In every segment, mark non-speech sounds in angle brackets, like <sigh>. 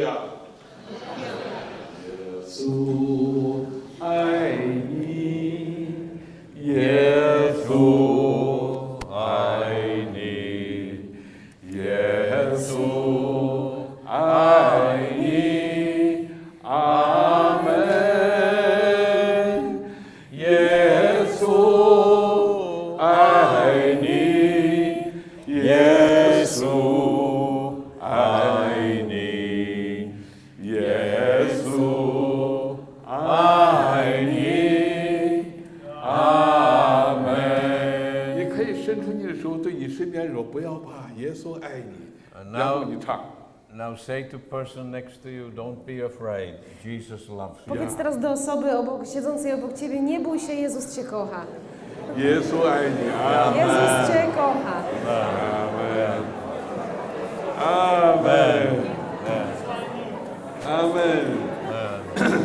路 Yesu. Now you talk. Now say to person next to you, don't be afraid. Jesus loves you. Powiedz teraz do osoby obok, siedzącej obok ciebie, nie bój się, Jezus cię kocha. Jezu aini. Amen. Jezus cię kocha. Amen. Amen. Amen. Amen.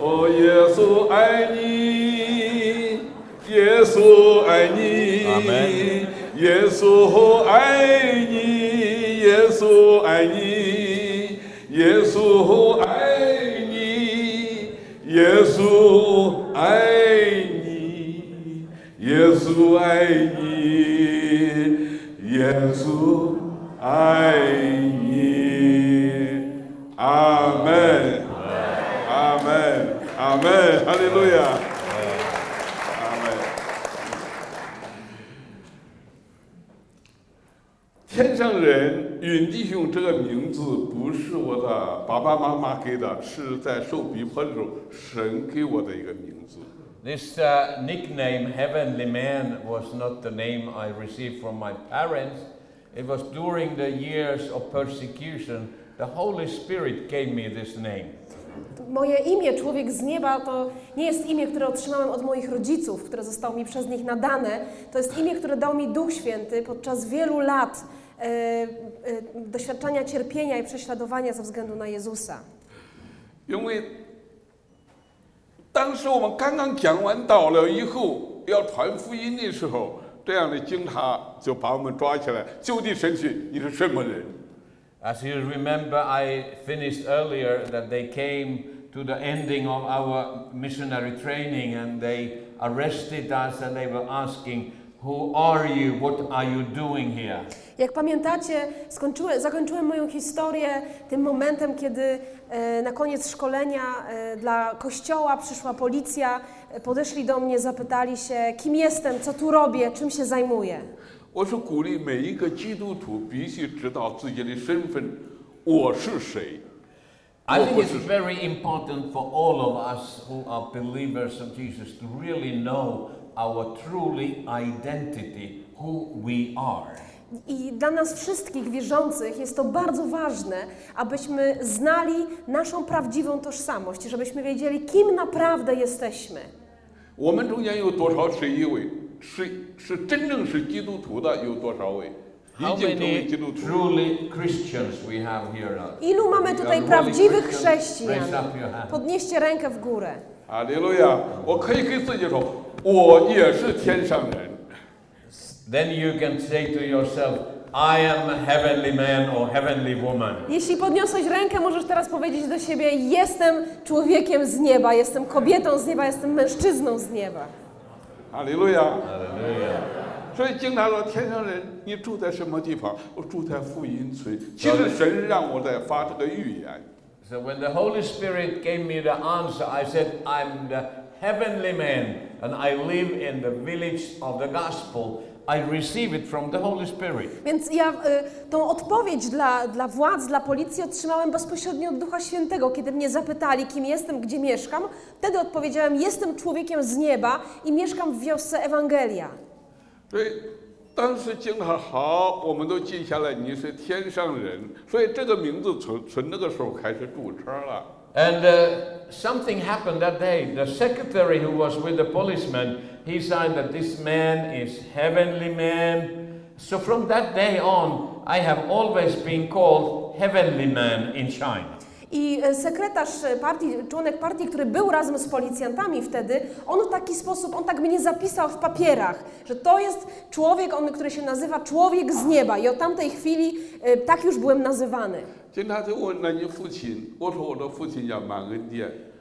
O Jezu aini. Jezu aini. Amen. 耶稣爱你阿门，耶稣爱你，耶稣爱你，耶稣爱你，耶稣爱你，耶稣爱你，耶稣爱你，阿门。阿门，阿门，哈利路亚，天上人允弟兄这个名字不是我的爸爸妈妈给的，是在受逼迫的时候神给我的一个名字。 This uh, nickname, Heavenly Man, was not the name I received from my parents. It was during the years of persecution, the Holy Spirit gave me this name. Moje imię, człowiek z nieba, to nie jest imię, które otrzymałem od moich rodziców, które zostało mi przez nich nadane. To jest imię, które dał mi Duch Święty podczas wielu lat e, e, doświadczania cierpienia i prześladowania ze względu na Jezusa. 因为当时我们刚刚讲完道了以后，要传福音的时候，这样的警察就把我们抓起来，就地审讯，你是什么人？ As you remember, I finished earlier that they came to the ending of our missionary training and they arrested us and they were asking, Who are you? What are you doing here? Jak pamiętacie, skończyłem, zakończyłem moją historię tym momentem, kiedy e, na koniec szkolenia e, dla kościoła przyszła policja, e, podeszli do mnie, zapytali się, kim jestem, co tu robię, czym się zajmuję. 我是鼓励每一个基督徒必须知道自己的身份，我是谁。 I What think was it's it? very important for all of us who are believers of Jesus to really know our truly identity, who we are. I dla nas wszystkich wierzących jest to bardzo ważne, abyśmy znali naszą prawdziwą tożsamość, żebyśmy wiedzieli, kim naprawdę jesteśmy. 我们中间有多少是一位？是是真正是基督徒的有多少位？已 How 经成为 many 基督徒。 truly Christians we have here now? Ilu mamy tutaj Really prawdziwych Christians? chrześcijan? Raise up your hand. Podnieście rękę w górę. 哈利路亚！我可以给自己说，我也是天上人。 Then you can say to yourself, I am a heavenly man or heavenly woman. Jeśli podniosłeś rękę, możesz teraz powiedzieć do siebie: Jestem człowiekiem z nieba, jestem kobietą z nieba, jestem mężczyzną z nieba. 哈利路亚！ Hallelujah. 所以经常说天上人，你住在什么地方？我住在福音村。其实神让我在发这个预言。 So when the Holy Spirit gave me the answer, I said, I'm the heavenly man and I live in the village of the gospel. I receive it from the Holy Spirit. Więc ja y, tą odpowiedź dla, dla władz, dla policji otrzymałem bezpośrednio od Ducha Świętego. Kiedy mnie zapytali, kim jestem, gdzie mieszkam, wtedy odpowiedziałem: Jestem człowiekiem z nieba i mieszkam w wiosce Ewangelia. 所以 当时经常好，我们都记下来你是天上人，所以这个名字从从那个时候开始注册了。 And uh, something happened that day. The secretary who was with the policeman, he signed that this man is heavenly man. So from that day on, I have always been called heavenly man in China. I e, sekretarz partii, członek partii, który był razem z policjantami wtedy, on w taki sposób, on tak mnie zapisał w papierach, że to jest człowiek, on, który się nazywa człowiek z nieba. I od tamtej chwili e, tak już byłem nazywany.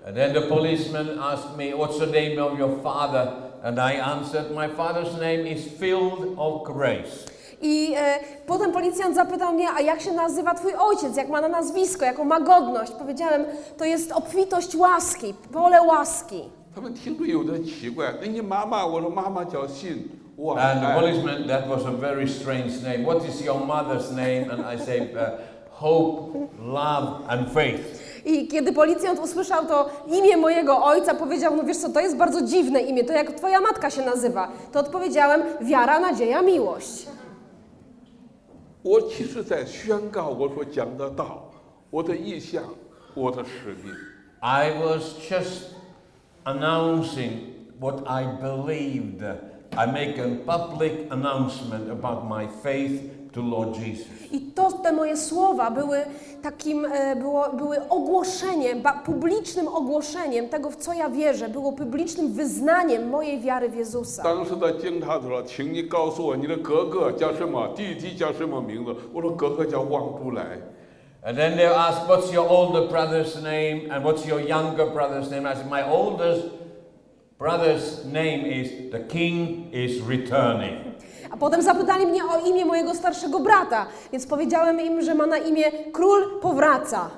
And then the policeman asked me, what's the name of your father? And I answered, my father's name is Filled of Grace. I e, potem policjant zapytał mnie, a jak się nazywa twój ojciec, jak ma na nazwisko, jaką ma godność? Powiedziałem, to jest obfitość łaski, pole łaski. 他们听着有点奇怪，那你妈妈？我说妈妈叫信，我 And the 爱 policeman, that was a very strange name. What is your mother's name? And I said, uh, Hope, love, and faith. I kiedy policjant usłyszał to imię mojego ojca, powiedział, no wiesz co, to jest bardzo dziwne imię, to jak twoja matka się nazywa? To odpowiedziałem, wiara, nadzieja, miłość. 我其实在宣告，我所讲的道，我的意向，我的使命。I was just announcing what I believed. I make a public announcement about my faith. I to, te moje słowa były takim, e, było, były ogłoszeniem, publicznym ogłoszeniem tego, w co ja wierzę, było publicznym wyznaniem mojej wiary w Jezusa. And then they asked, what's your older brother's name and what's your younger brother's name? I said, my oldest brother's name is the king is returning. <laughs> A potem zapytali mnie o imię mojego starszego brata, więc powiedziałem im, że ma na imię Król Powraca.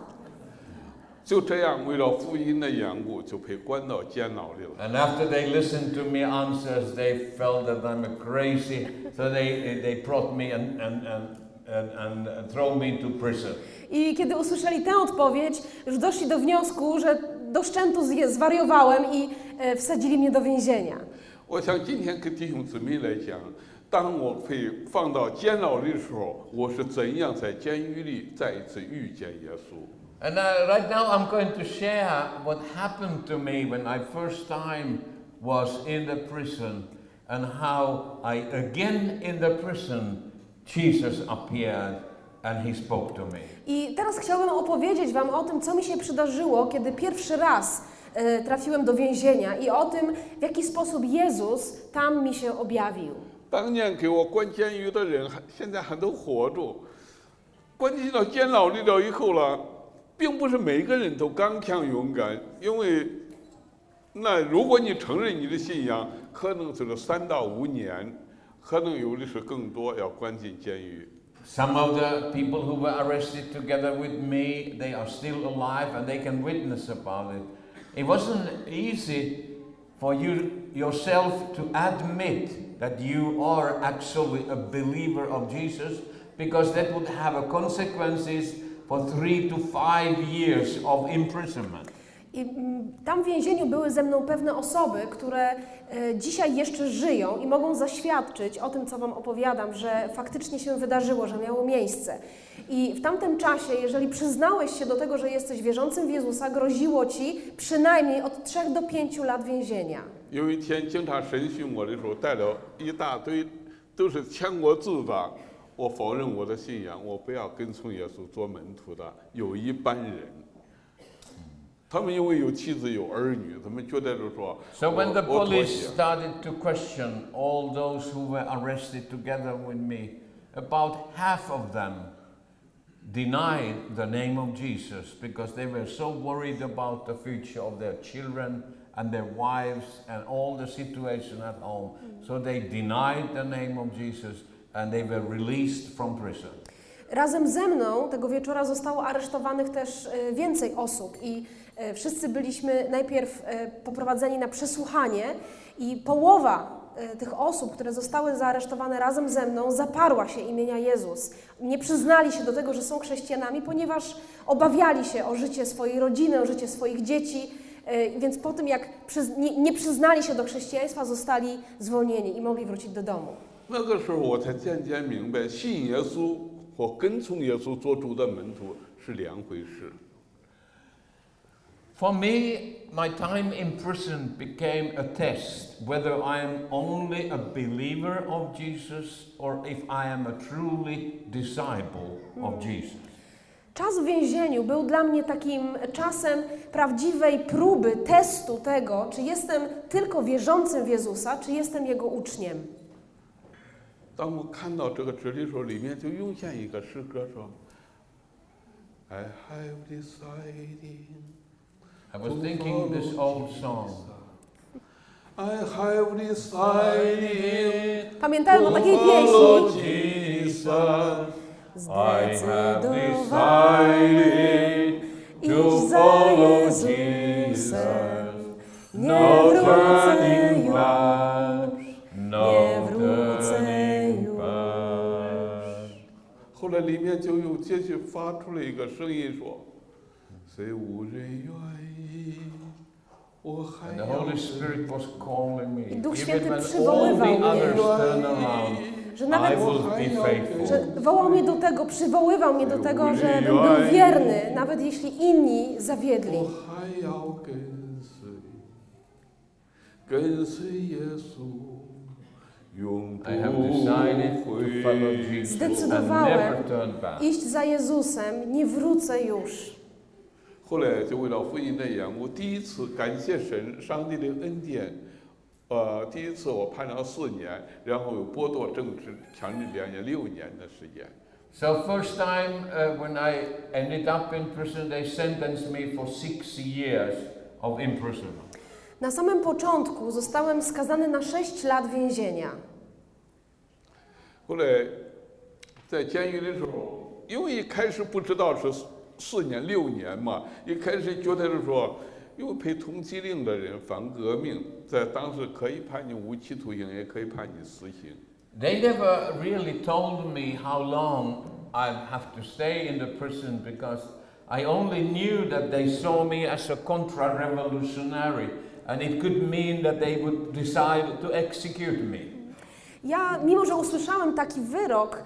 就这样，为了福音的缘故，就被关到监牢里了。 And after they listened to me answers, they felt that I'm a crazy, so they, they brought me and, and, and, and, and throw me into prison. I kiedy usłyszeli tę odpowiedź, już doszli do wniosku, że do szczętu zje- zwariowałem i e, wsadzili mnie do więzienia. 我想今天跟弟兄姊妹来讲， 当我被放到监牢里的时候，我是怎样在监狱里再一次遇见耶稣。 And uh, right now I'm going to share what happened to me when I first time was in the prison and how I again in the prison Jesus appeared and he spoke to me. I teraz chciałabym opowiedzieć Wam o tym, co mi się przydarzyło, kiedy pierwszy raz e, trafiłem do więzienia i o tym, w jaki sposób Jezus tam mi się objawił. 当年给我关监狱的人，还现在还都活着。关进到监牢里了以后了，并不是每个人都刚强勇敢，因为那如果你承认你的信仰，可能就是三到五年，可能有的是更多要关进监狱。Some of the people who were arrested together with me, they are still alive and they can witness about it. It wasn't easy for you yourself to admit that you are actually a believer of Jesus because that would have a consequences for three to five years of imprisonment. I mm, tam w więzieniu były ze mną pewne osoby, które e, dzisiaj jeszcze żyją i mogą zaświadczyć o tym, co Wam opowiadam, że faktycznie się wydarzyło, że miało miejsce. I w tamtym czasie, jeżeli przyznałeś się do tego, że jesteś wierzącym w Jezusa, groziło Ci przynajmniej od 3 do 5 lat więzienia. 有一天警察审讯我的时候，带了一大堆都是签过字的，我否认我的信仰，我不要跟从耶稣做门徒的。有一班人， 他们因为有妻子有儿女，他们觉得就说， So 我 when the 我妥 police 协。 started to question all those who were arrested together with me, about half of them denied the name of Jesus because they were so worried about the future of their children and their wives and all the situation at home. So they denied the name of Jesus and they were released from prison. Razem ze mną tego wieczora zostało aresztowanych też e, więcej osób i e, wszyscy byliśmy najpierw e, poprowadzeni na przesłuchanie i połowa e, tych osób, które zostały zaaresztowane razem ze mną, zaparła się imienia Jezus. Nie przyznali się do tego, że są chrześcijanami, ponieważ obawiali się o życie swojej rodziny, o życie swoich dzieci. e, Więc po tym, jak przyz- nie, nie przyznali się do chrześcijaństwa, zostali zwolnieni i mogli wrócić do domu. 那个时候我才渐渐明白，信耶稣和跟从耶稣做主的门徒是两回事。 For me, my time in prison became a test whether I am only a believer of Jesus or if I am a truly disciple of Jesus. Czas w więzieniu był dla mnie takim czasem prawdziwej próby, testu tego, czy jestem tylko wierzącym w Jezusa, czy jestem Jego uczniem. 当我看到这个纸的时候，里面就涌现一个诗歌说：“I have decided I was thinking this old song. I have decided Pamiętają o to takiej follow pieśni? Jesus. I have Zdecydowałem decided iść to za follow Jezusem. Jesus. Nie No wrócę turning już, back. No nie wrócę turning już. back. 后来里面就又接续发出了一个声音说：“虽无人愿意，我还 And the Holy Spirit was calling me. I Duch Święty przywoływał mnie że nawet że wołał mnie do tego, przywoływał mnie do tego, że bym był wierny, nawet jeśli inni zawiedli. Zdecydowałem iść za Jezusem, nie wrócę już. 后来就为了福音的缘故，第一次感谢神上帝的恩典。呃，第一次我判了四年，然后又剥夺政治强制两年六年的时间。So first time uh, when I ended up in prison, they sentenced me for six years of imprisonment. Na samym początku zostałem skazany na 6 lat więzienia. 后来在监狱的时候，因为一开始不知道是四年六年嘛，一开始觉得是说，因为配通缉令的人反革命，在当时可以判你无期徒刑，也可以判你死刑。They never really told me how long I'd have to stay in the prison because I only knew that they saw me as a contra revolutionary and it could mean that they would decide to execute me. Ja, mimo że usłyszałem taki wyrok, e,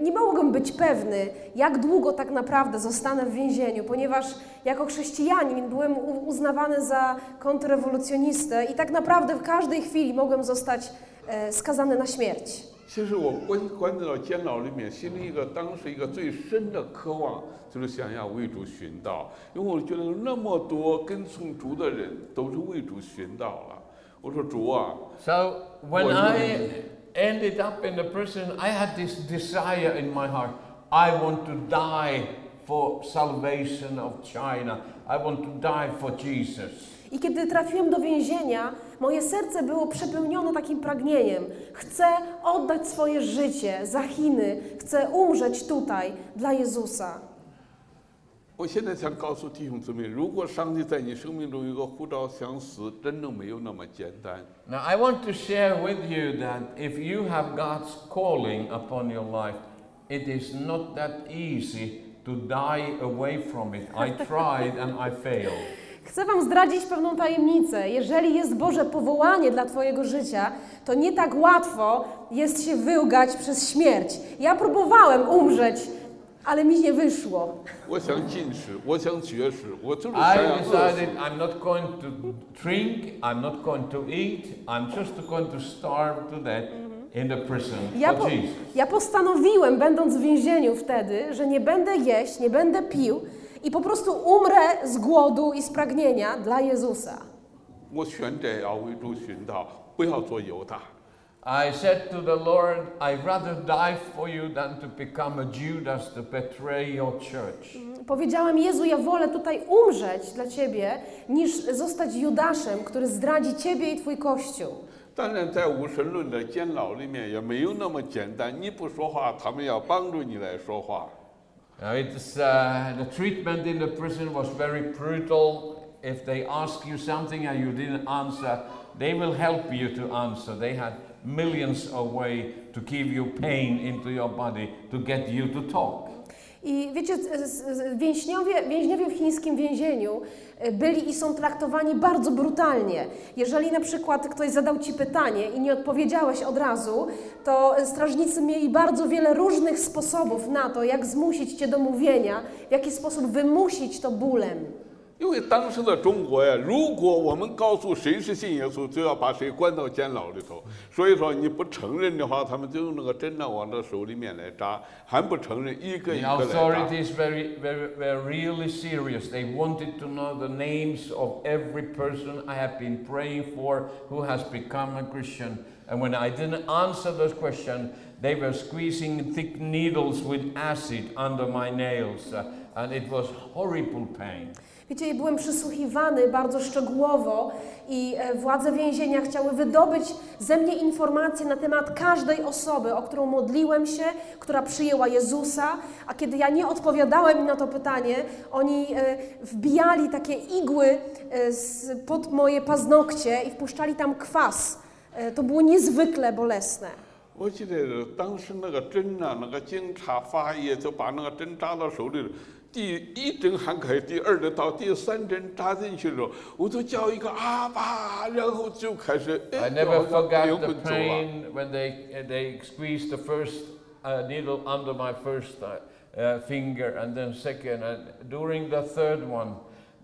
nie mogłem być pewny, jak długo tak naprawdę zostanę w więzieniu, ponieważ jako chrześcijanin byłem u- uznawany za kontrrewolucjonistę i tak naprawdę w każdej chwili mogłem zostać e, skazany na śmierć. 其实我关关在到监牢里面，心里一个当时一个最深的渴望，就是想要为主寻道，因为我觉得那么多跟从主的人都是为主寻道了。我说主啊， So when Well, I ended up in the prison, I had this desire in my heart. I want to die for salvation of China. I want to die for Jesus. I kiedy trafiłem do więzienia, moje serce było przepełnione takim pragnieniem. Chcę oddać swoje życie za Chiny, chcę umrzeć tutaj dla Jezusa. 我现在想告诉弟兄姊妹，如果上帝在你生命中有一个呼召想死，真的没有那么简单。 Now, I want to share with you that if you have God's calling upon your life, it is not that easy to die away from it. I <laughs> tried and I failed. Chcę Wam zdradzić pewną tajemnicę. Jeżeli jest Boże powołanie dla Twojego życia, to nie tak łatwo jest się wyłgać przez śmierć. Ja próbowałem umrzeć, ale mi nie wyszło. 我想进食，我想绝食，我就是想 I 要饿死 decided I'm not going to drink, I'm not going to eat, I'm just going to starve to death in the prison Ja, for po, Jesus. ja postanowiłem, będąc w więzieniu wtedy, że nie będę jeść, nie będę pił i po prostu umrę z głodu i z pragnienia dla Jezusa. 我选择要为主寻道，不要做犹大。 I said to the Lord, I'd rather die for you than to become a Judas to betray your church. Powiedziałem, Jezu, ja wolę tutaj umrzeć dla Ciebie, niż zostać Judaszem, który zdradzi Ciebie i Twój Kościół. 当然，在无神论的监牢里面也没有那么简单，你不说话，他们要帮助你来说话。 Now it's, uh, the treatment in the prison was very brutal. If they ask you something and you didn't answer, they will help you to answer. They had millions of ways to give you pain into your body to get you to talk. I wiecie, więźniowie, więźniowie w chińskim więzieniu e, byli i są traktowani bardzo brutalnie. Jeżeli na przykład ktoś zadał ci pytanie i nie odpowiedziałeś od razu, to strażnicy mieli bardzo wiele różnych sposobów na to, jak zmusić cię do mówienia, w jaki sposób wymusić to bólem. 因为当时的中国呀，如果我们告诉谁是信耶稣，就要把谁关到监牢里头。所以说你不承认的话，他们就用那个针呢往这手里面来扎，还不承认，一个一 The 个来扎。 authorities very, very, were really serious. They wanted to know the names of every person I have been praying for who has become a Christian. And when I didn't answer those questions, they were squeezing thick needles with acid under my nails, uh, and it was horrible pain. Wiecie, byłem przysłuchiwany bardzo szczegółowo i e, władze więzienia chciały wydobyć ze mnie informacje na temat każdej osoby, o którą modliłem się, która przyjęła Jezusa, a kiedy ja nie odpowiadałem im na to pytanie, oni e, wbijali takie igły e, z, pod moje paznokcie i wpuszczali tam kwas. E, To było niezwykle bolesne. 我记得当时那个针呐、那个警察发现就把那个针扎到手里了。 第一针还可以，第二针到第三针扎进去的时候，我就叫一个啊吧，然后就开始，哎 I never forgot the 魂走了。pain when they, uh, they squeezed the first uh, needle under my first uh, uh, finger and then second. And during the third one,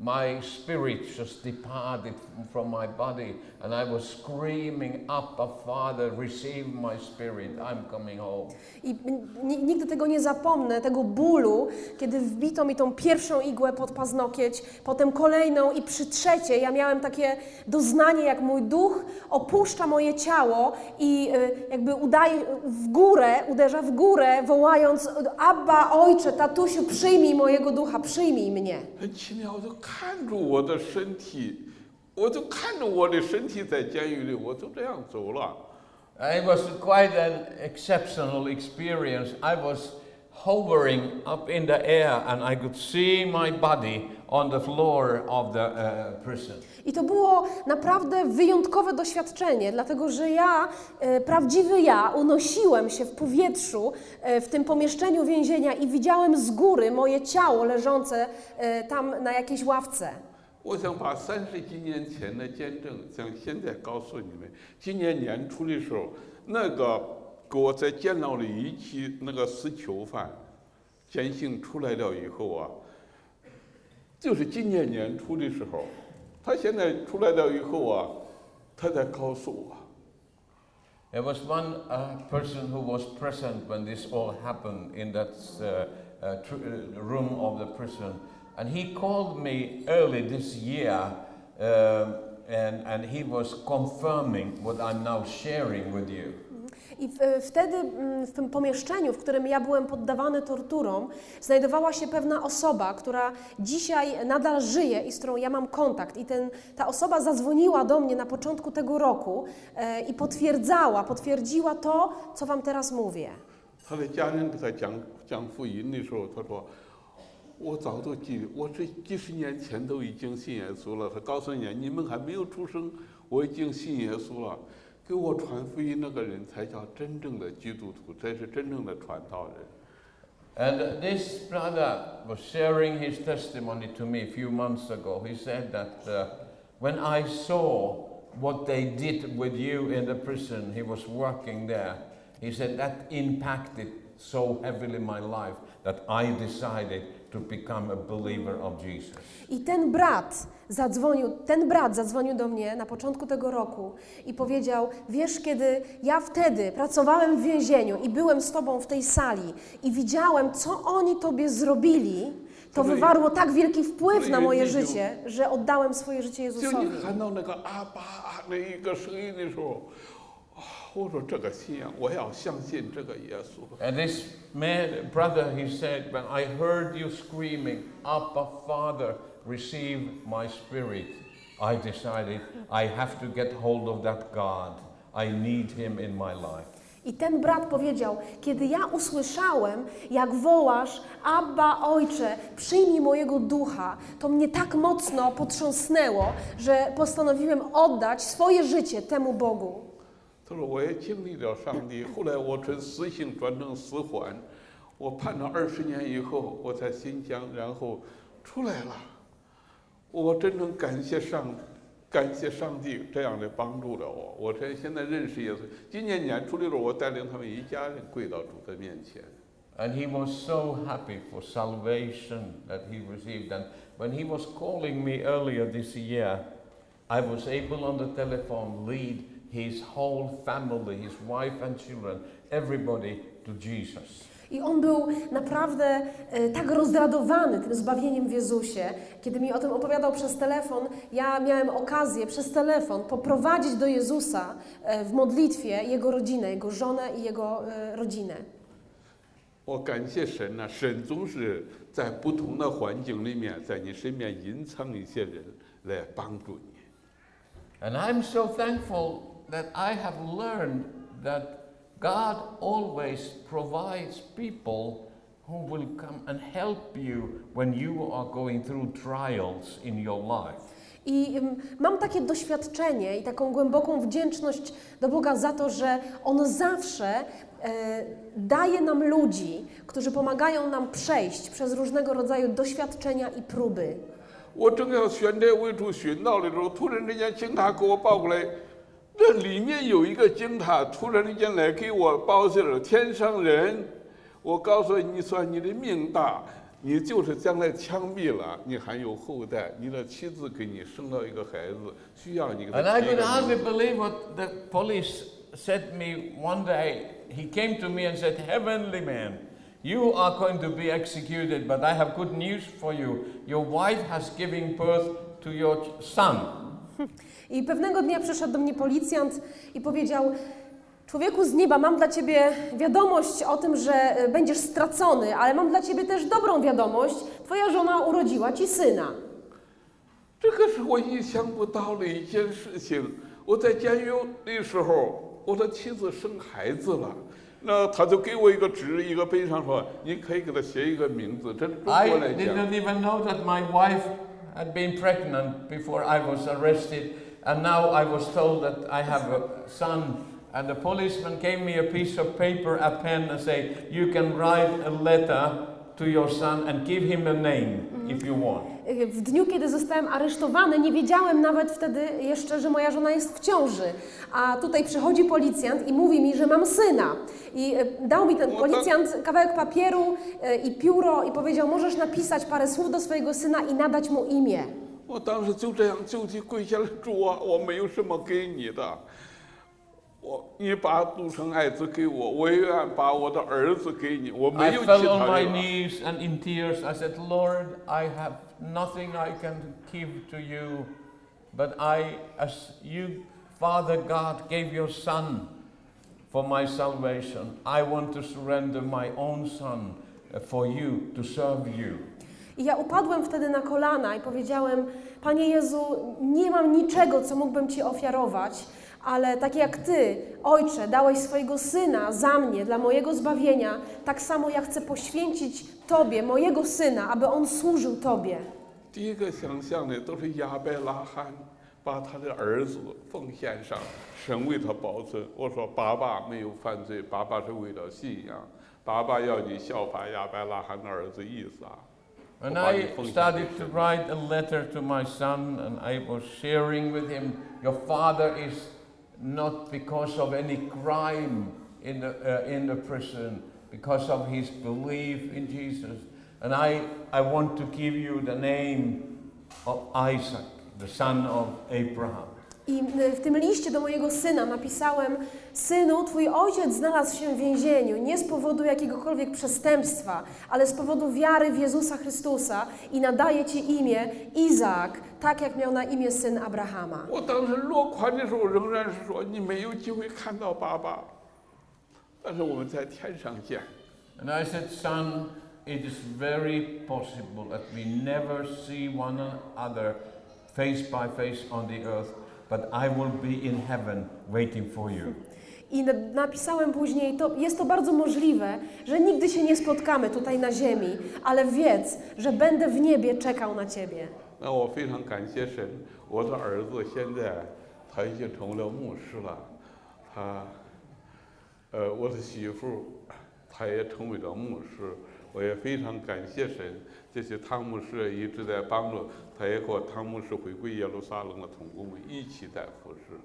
my spirit just departed from- my body and I was screaming, Abba, Father, receive my spirit, I'm coming home. I nigdy tego nie zapomnę, tego bólu, kiedy wbito mi tą pierwszą igłę pod paznokieć, potem kolejną i przy trzeciej ja miałem takie doznanie, jak mój duch opuszcza moje ciało i y, jakby udaje w górę, uderza w górę, wołając Abba, Ojcze, tatusiu, przyjmij mojego ducha, przyjmij mnie. 很奇妙，我就看着我的身体，我就看着我的身体在监狱里，我就这样走了。 It was quite an exceptional experience. I was hovering up in the air and I could see my body on the floor of the uh, prison. I to było naprawdę wyjątkowe doświadczenie, dlatego że ja, e, prawdziwy ja, unosiłem się w powietrzu e, w tym pomieszczeniu więzienia i widziałem z góry moje ciało leżące e, tam na jakiejś ławce. 我想把三十几年前的见证，想现在告诉你们。今年年初的时候，那个给我在监牢里遗弃那个死囚犯，监刑出来了以后啊， 就是今年年初的时候，他现在出来了以后啊，他才告诉我， There was one uh, person who was present when this all happened in that uh, uh, tr- uh, room of the prison. And he called me early this year um, and, and he was confirming what I'm now sharing with you. I w, e, wtedy mm, w tym pomieszczeniu, w którym ja byłem poddawany torturom, znajdowała się pewna osoba, która dzisiaj nadal żyje i z którą ja mam kontakt. I ten, ta osoba zadzwoniła do mnie na początku tego roku e, i potwierdzała, potwierdziła to, co Wam teraz mówię. 他的家人给他讲讲福音的时候，他说：“我早都记，我这几十年前都已经信耶稣了。”他告诉你，你们还没有出生，我已经信耶稣了。 给我传福音那个人才叫真正的基督徒，才是真正的传道人。 And this brother was sharing his testimony to me a few months ago. He said that uh, when I saw what they did with you in the prison, he was working there. He said that impacted so heavily my life that I decided to become a believer of Jesus. I ten brat zadzwonił, ten brat zadzwonił do mnie na początku tego roku i powiedział: Wiesz, kiedy ja wtedy pracowałem w więzieniu i byłem z tobą w tej sali i widziałem, co oni tobie zrobili, to wywarło tak wielki wpływ na moje życie, że oddałem swoje życie Jezusowi 喊到那个阿爸那一个声音的时候，啊我说这个信仰，我要相信这个耶稣。 And this man, brother, he said, when I heard you screaming, Abba, Father, receive my spirit, I decided I have to get hold of that God. I need him in my life. I ten brat powiedział: Kiedy ja usłyszałem, jak wołasz, Abba, ojcze, przyjmij mojego ducha, to mnie tak mocno potrząsnęło, że postanowiłem oddać swoje życie temu Bogu. 他说我也经历了上帝，后来我从死刑转成死缓，我判了二十年以后，我在新疆，然后出来了。我真正感谢上，感谢上帝这样的帮助了我。我这现在认识耶稣。今年年初的时候，我带领他们一家人跪到主的面前。And he was so happy for salvation that he received. And when he was calling me earlier this year, I was able on the telephone lead his whole family, his wife and children, everybody to Jesus. I on był naprawdę e, tak rozradowany tym zbawieniem w Jezusie. Kiedy mi o tym opowiadał przez telefon, ja miałem okazję przez telefon poprowadzić do Jezusa e, w modlitwie jego rodzinę, jego żonę i jego e, rodzinę. 我感谢神呐、神总是在不同的环境里面，在你身边隐藏一些人来帮助你。 And I'm so thankful that I have learned that God always provides people who will come and help you when you are going through trials in your life. I ym, mam takie doświadczenie i taką głęboką wdzięczność do Boga za to, że On zawsze e, daje nam ludzi, którzy pomagają nam przejść przez różnego rodzaju doświadczenia i próby. 我正要选这为主寻道的时候，突然之间警察给我报过来， 这里面有一个警察突然之间来给我报信了，天上人，我告诉你说你的命大，你就是将来枪毙了，你还有后代，你的妻子给你生了一个孩子，需要你给他 And I could hardly。believe what the police said me one day. He came to me and said, Heavenly man, you are going to be executed, but I have good news for you. Your wife has given birth to your son. I pewnego dnia przyszedł do mnie policjant i powiedział: Człowieku z nieba, mam dla ciebie wiadomość o tym, że e, będziesz stracony, ale mam dla ciebie też dobrą wiadomość. Twoja żona urodziła ci syna. 这个是我意想不到的一件事情。我在监狱的时候，我的妻子生孩子了，那他就给我一个纸，一个碑上说，你可以给他写一个名字。这中 I 国来讲， didn't even know that my wife had been pregnant before I was arrested, and now I was told that I have a son. And the policeman gave me a piece of paper, a pen, and say, "You can write a letter to your son and give him a name if you want." W dniu, kiedy zostałem aresztowany, nie wiedziałem nawet wtedy jeszcze, że moja żona jest w ciąży. A tutaj przychodzi policjant i mówi mi, że mam syna. I e, dał mi ten No policjant kawałek papieru e, i pióro i powiedział: Możesz napisać parę słów do swojego syna i nadać mu imię. 我当时就这样就地跪下来，主啊，我没有什么给你的，我你把独生爱子给我，我也愿把我的儿子给你，我没 I 有其 fell on 他 my 人了。 knees and in tears I said, Lord, I have nothing I can give to you, but I, as you, Father God, gave your Son for my salvation, I want to surrender my own Son uh, for you, to serve you. I ja upadłem wtedy na kolana i powiedziałem: Panie Jezu, nie mam niczego, co mógłbym Ci ofiarować, ale tak jak Ty, Ojcze, dałeś swojego syna za mnie, dla mojego zbawienia, tak samo ja chcę poświęcić Tobie, mojego syna, aby on służył Tobie. 第一个想象的都是亚伯拉罕把他的儿子奉献上，神为他保存。我说爸爸没有犯罪，爸爸是为了信仰，爸爸要你效法亚伯拉罕的儿子以撒。 When I started to write a letter to my son, and I was sharing with him, your father is not because of any crime in the, uh, in the prison, because of his belief in Jesus. And I, I want to give you the name of Isaac, the son of Abraham. I y, w tym liście do mojego syna napisałem: Synu, twój ojciec znalazł się w więzieniu nie z powodu jakiegokolwiek przestępstwa, ale z powodu wiary w Jezusa Chrystusa i nadaje ci imię Izaak, tak jak miał na imię syn Abrahama. 我当时落款的时候仍然是说你没有机会看到爸爸，但是我们在天上见。 And I said, Son, it is very possible that we never see one another face by face on the earth, but I will be in heaven waiting for you. I na- napisałem później, to jest to bardzo możliwe, że nigdy się nie spotkamy tutaj na ziemi, ale wiedz, że będę w niebie czekał na ciebie. 那 我非常感谢神，我的儿子现在他已经成为了牧师了，他，呃，我的媳妇她也成为了牧师，我也非常感谢神，这些汤牧师一直在帮助，他也和汤牧师回归耶路撒冷的同工们一起在服侍。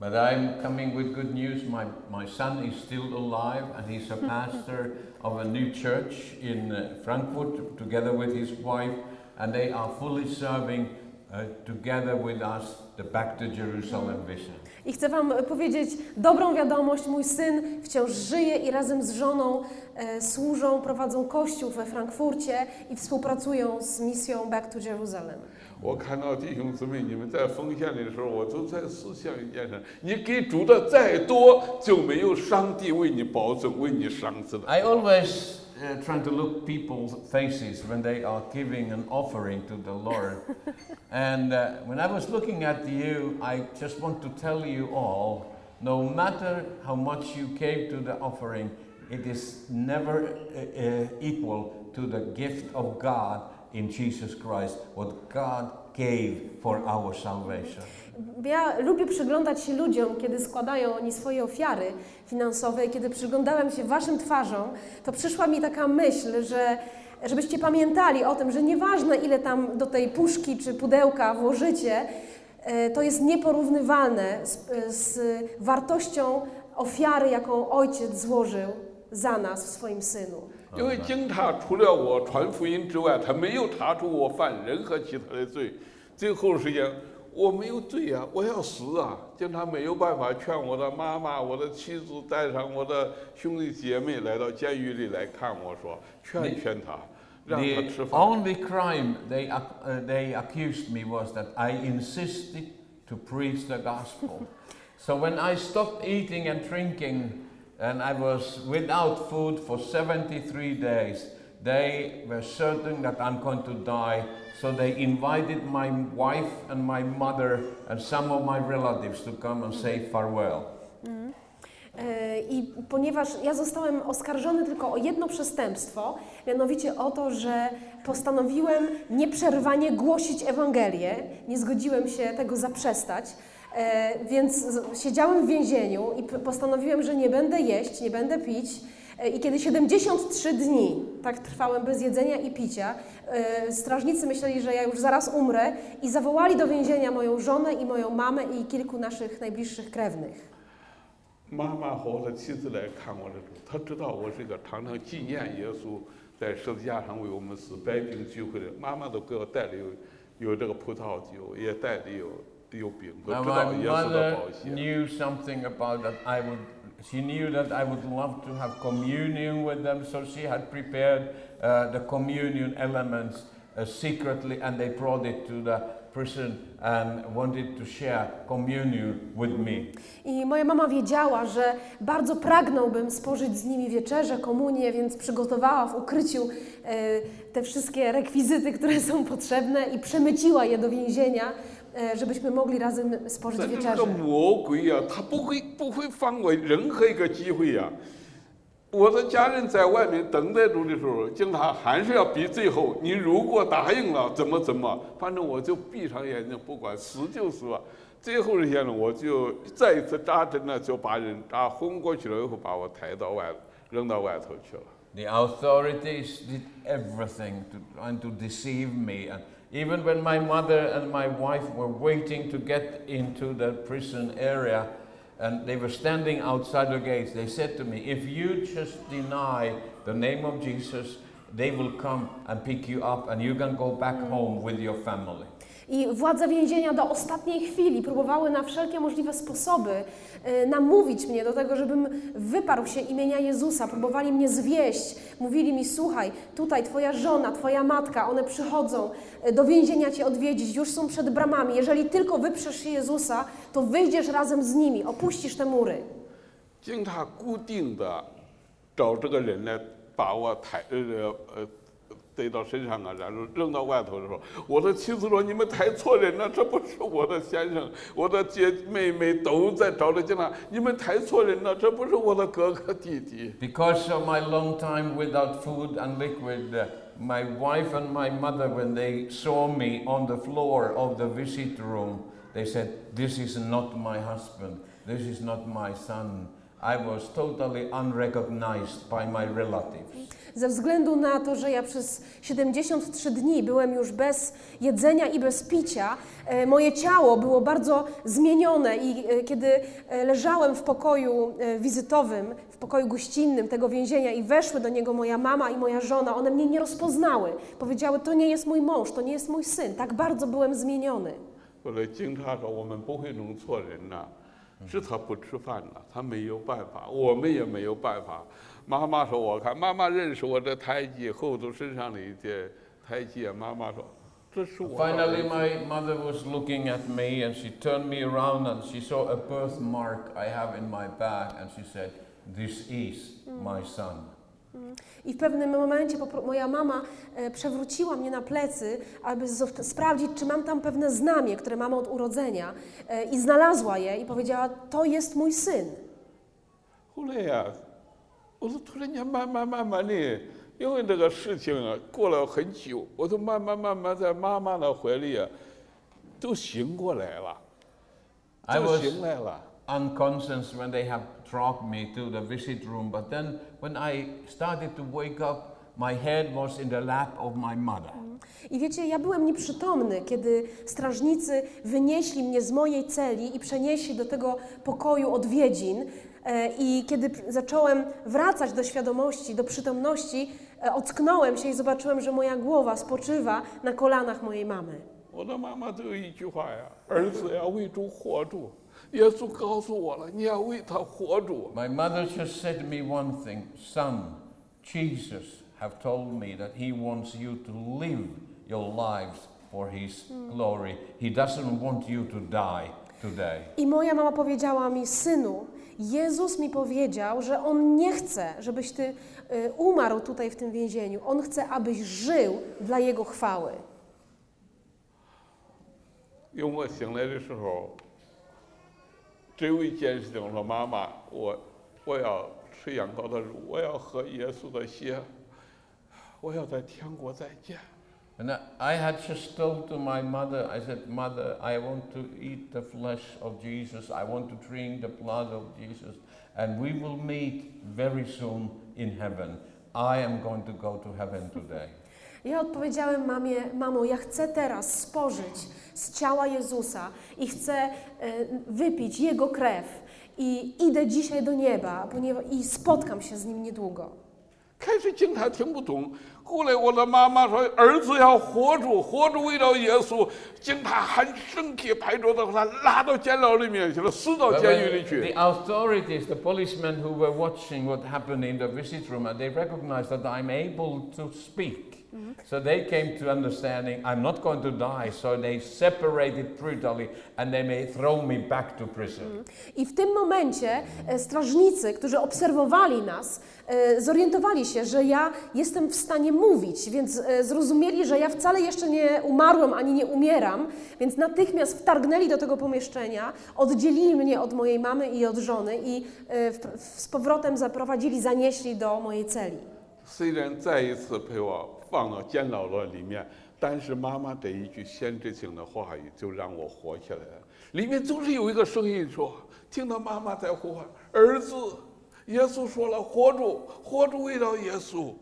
But I'm coming with good news. My, my son is still alive, and he's a pastor <laughs> of a new church in uh, Frankfurt together with his wife. and they are fully serving uh, together with us the Back to Jerusalem vision. I chcę Wam powiedzieć dobrą wiadomość. Mój syn wciąż żyje i razem z żoną e, służą, prowadzą kościół we Frankfurcie i współpracują z misją Back to Jerusalem. 我看到弟兄姊妹你们在奉献的时候，我就在思想一件事：你给主的再多，就没有上帝为你保证、为你赏赐的。 I always uh, try to look people's faces when they are giving an offering to the Lord. <laughs> and uh, when I was looking at you, I just want to tell you all no matter how much you gave to the offering, it is never uh, uh, equal to the gift of God in Jesus Christ, what God gave for our salvation. Ja lubię przyglądać się ludziom, kiedy składają oni swoje ofiary finansowe. I kiedy przyglądałem się Waszym twarzom, to przyszła mi taka myśl, że żebyście pamiętali o tym, że nieważne ile tam do tej puszki czy pudełka włożycie, e, to jest nieporównywalne z, z wartością ofiary, jaką Ojciec złożył za nas w swoim Synu. 因为经他除了我传福音之外，他没有查出我犯任何其他的罪。最后时间， 我没有罪啊，我要死啊！经他没有办法劝我的妈妈、我的妻子带上我的兄弟姐妹来到监狱里来看我说，劝劝他，让他 The 吃饭。 only crime they, ac- uh, they accused me was that I insisted to preach the gospel. so when I stopped eating and drinking and I was without food for 73 days, they were certain that I'm going to die. So they invited my wife and my mother and some of my relatives to come and say farewell. E, I ponieważ ja zostałem oskarżony tylko o jedno przestępstwo, mianowicie o to, że postanowiłem nieprzerwanie głosić Ewangelię, nie zgodziłem się tego zaprzestać, e, więc siedziałem w więzieniu i postanowiłem, że nie będę jeść, nie będę pić. E, I kiedy 73 dni tak trwałem bez jedzenia i picia, e, strażnicy myśleli, że ja już zaraz umrę i zawołali do więzienia moją żonę i moją mamę i kilku naszych najbliższych krewnych. 妈妈和我的妻子来看我的时候，她知道我是一个常常纪念耶稣在十字架上为我们死百饼聚会的。妈妈都给我带了有有这个葡萄酒，也带了有有饼，都 Now 知 my 道耶稣的 mother 宝血。 knew something about that. I would. She knew that I would love to have communion with them, so she had prepared uh, the communion elements uh, secretly, and they brought it to the prison and wanted to share communion with me. I moja mama wiedziała, że bardzo pragnąłbym spożyć z nimi wieczerzę, komunię, więc przygotowała w ukryciu e, te wszystkie rekwizyty, które są potrzebne i przemyciła je do więzienia, żebyśmy mogli razem spożyć 但是这 wieczerzę. 个魔鬼呀、他不会不会放过任何一个机会呀、我的家人在外面等待着的时候，经常还是要逼最后，你如果答应了，怎么怎么，反正我就闭上眼睛，不管死就死了。最后一天呢，我就再一次扎针呢，就把人扎昏过去了，以后把我抬到外扔到外头去了。The authorities did everything to trying to deceive me, and even when my mother and my wife were waiting to get into the prison area, and they were standing outside the gates, they said to me, "If you just deny the name of Jesus, they will come and pick you up, and you can go back home with your family." I władze więzienia do ostatniej chwili próbowały na wszelkie możliwe sposoby e, namówić mnie do tego, żebym wyparł się imienia Jezusa. Próbowali mnie zwieść. Mówili mi: Słuchaj, tutaj twoja żona, twoja matka, one przychodzą e, do więzienia cię odwiedzić, już są przed bramami. Jeżeli tylko wyprzesz się Jezusa, to wyjdziesz razem z nimi, opuścisz te mury. 经常固定的找这个人来把我抬呃呃 逮到身上啊，然后扔到外头的时候，我的妻子说：“你们抬错人了，这不是我的先生，我的姐妹妹都在找着经常，你们抬错人了，这不是我的哥哥弟弟。” Because of my long time without food and liquid, my wife and my mother, when they saw me on the floor of the visit room, they said, This is not my husband, this is not my son. I was totally unrecognized by my relatives. Ze względu na to, że ja przez 73 dni byłem już bez jedzenia i bez picia, e, moje ciało było bardzo zmienione i e, kiedy e, leżałem w pokoju e, wizytowym, w pokoju gościnnym tego więzienia i weszły do niego moja mama i moja żona, one mnie nie rozpoznały. Powiedziały, to nie jest mój mąż, to nie jest mój syn. Tak bardzo byłem zmieniony. 后来警察说我们不会弄错人呐、 是他不吃饭了、他没有办法，我们也没有办法。妈妈说我看，妈妈认识我这胎记，后头身上的一些胎记，妈妈说这是我 Finally, my mother was looking at me and she turned me around and she saw a birthmark I have in my back and she said, This is my son. I w pewnym momencie popro- moja mama e, przewróciła mnie na plecy, aby zo- sprawdzić, czy mam tam pewne znamie, które mam od urodzenia. E, I znalazła je i powiedziała, to jest mój syn. 后来呀、我说突然间慢慢慢慢的，因为这个事情啊过了很久，我都慢慢慢慢在妈妈的怀里啊，都醒过来了， I 都 was 醒来了。 unconscious when they have dragged me to the visit room, but then when I started to wake up, my head was in the lap of my mother. I wiecie, ja byłem nieprzytomny, kiedy strażnicy wynieśli mnie z mojej celi i przenieśli do tego pokoju odwiedzin. E, I kiedy p- zacząłem wracać do świadomości, do przytomności, e, ocknąłem się i zobaczyłem, że moja głowa spoczywa na kolanach mojej mamy. 我的妈妈都有一句话呀：“儿子要为主活住。” 耶稣告诉我了，你要为他活住。 My mother just said to me one thing Son, Jesus have told me that he wants you to live your lives for his glory. He doesn't want you to die today. I moja mama powiedziała mi, synu, Jezus mi powiedział, że On nie chce, żebyś ty y, umarł tutaj w tym więzieniu. On chce, abyś żył dla Jego chwały. 因为我醒来的时候，只 有一件事情，我说妈妈，我我要吃羊羔的肉，我要喝耶稣的血，我要在天国再见。 And I- I had just told to my mother, I said, Mother, I want to eat the flesh of Jesus, I want to drink the blood of Jesus, and we will meet very soon in heaven. I am going to go to heaven today. Ja odpowiedziałem mamie, mamo, ja chcę teraz spożyć z ciała Jezusa i chcę e, wypić Jego krew i idę dzisiaj do nieba ponieważ, i spotkam się z Nim niedługo. 开始警察听不懂，后来我的妈妈说儿子要活住，活住为了耶稣。警察很生气，拍桌子把他拉到监牢里面去了，死到 But 监 when 狱里去 the。authorities, the policemen who were watching what happened in the visit room, and they recognized that I'm able to speak. So they came to understanding I'm not going to die, so they separated brutally and they may throw me back to prison. I w tym momencie e, strażnicy, którzy obserwowali nas, e, zorientowali się, że ja jestem w stanie mówić, więc e, zrozumieli, że ja wcale jeszcze nie umarłem ani nie umieram, więc natychmiast wtargnęli do tego pomieszczenia, oddzielili mnie od mojej mamy i od żony i e, w, w, z powrotem zaprowadzili, zanieśli do mojej celi. 虽然再一次被我 放到监牢了里面，但是妈妈这一句先知性的话语就让我活起来了。里面总是有一个声音说：“听到妈妈在呼唤儿子，耶稣说了，活住，活住，为了耶稣。”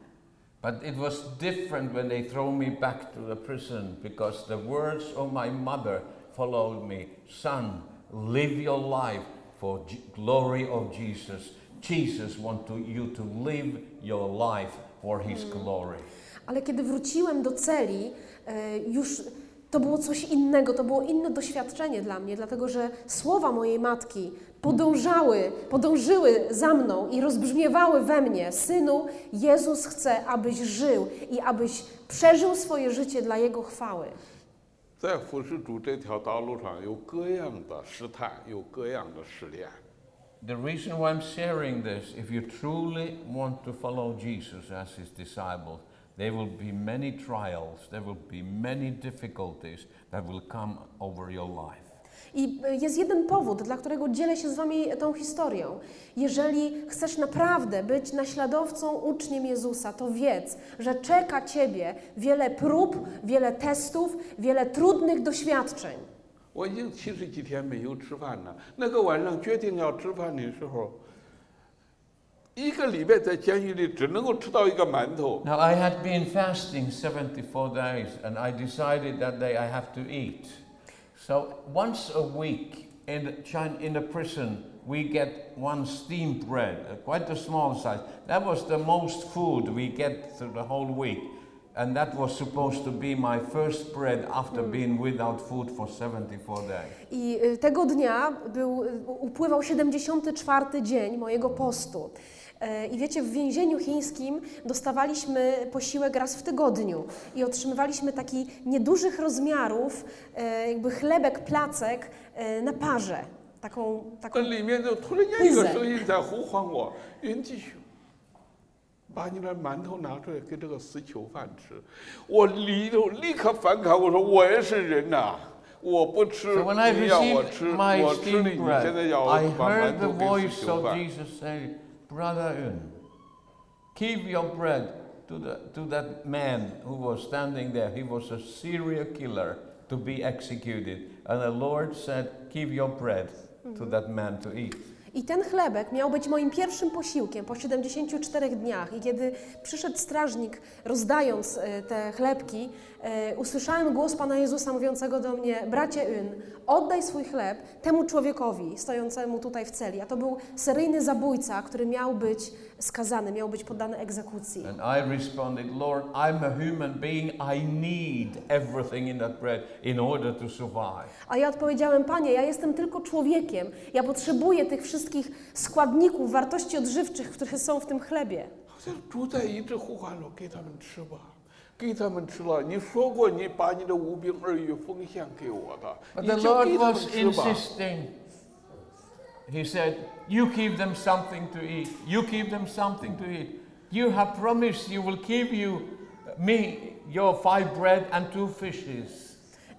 But it was different when they throw me back to the prison because the words of my mother followed me. Son, live your life for J- glory of Jesus. Jesus wants to, you to live your life for his glory. Ale kiedy wróciłem do celi, e, już to było coś innego, to było inne doświadczenie dla mnie, dlatego że słowa mojej matki podążały, podążyły za mną i rozbrzmiewały we mnie: Synu, Jezus chce, abyś żył i abyś przeżył swoje życie dla Jego chwały. 在服侍主这条道路上，有各样的试探，有各样的试炼。 The reason why I'm sharing this, if you truly want to follow Jesus as his disciple, there will be many trials, there will be many difficulties that will come over your life. I e, jest jeden powód, dla którego dzielę się z Wami tą historią. Jeżeli chcesz naprawdę być naśladowcą, uczniem Jezusa, to wiedz, że czeka Ciebie wiele prób, wiele testów, wiele trudnych doświadczeń. 我已经七十几天没有吃饭了。那个晚上决定要吃饭的时候， 一个礼拜在监狱里只能够吃到一个馒头。 Now, I had been fasting 74 days, and I decided that day I have to eat. So, once a week in the, China, in the prison, we get one steamed bread, uh, quite a small size. That was the most food we get through the whole week. And that was supposed to be my first bread after being without food for 74 days. I y, tego dnia był, y, upływał 74 dzień mojego postu. E, I wiecie, w więzieniu chińskim dostawaliśmy posiłek raz w tygodniu i otrzymywaliśmy taki niedużych rozmiarów, e, jakby chlebek, placek e, na parze. Taką, taką 那里面就突然间一个声音在呼唤我：“云继续，把你的馒头拿出来跟这个死囚饭吃。”我立就立刻反感，我说：“我也是人呐、我不吃， So when I 你要我 received 吃， my 我吃你， steamed 你现在 bread, 要 I 我把 heard 馒 the 头给 voice 死囚 of 饭。 Jesus say, Brother Yun, give your bread to, the, to that man who was standing there. He was a serial killer to be executed. And the Lord said, Give your bread to mm-hmm. that man to eat. I ten chlebek miał być moim pierwszym posiłkiem po 74 dniach. I kiedy przyszedł strażnik, rozdając e, te chlebki, e, usłyszałem głos Pana Jezusa mówiącego do mnie: Bracie Yn, oddaj swój chleb temu człowiekowi stojącemu tutaj w celi. A to był seryjny zabójca, który miał być skazany, miał być poddany egzekucji. And I responded, Lord, I'm a human being. I need everything in that bread in order to survive. A ja odpowiedziałem: Panie, ja jestem tylko człowiekiem. Ja potrzebuję tych wszystkich składników, wartości odżywczych, które są w tym chlebie. 好像主宰一直呼唤我，给他们吃吧，给他们吃了。你说过你把你的五饼二鱼奉献给我的， But 你 the 就 Lord 给他们 was 吃吧。 He said, You give them something to eat. You give them something to eat. You have promised you will give you me your five bread and two fishes.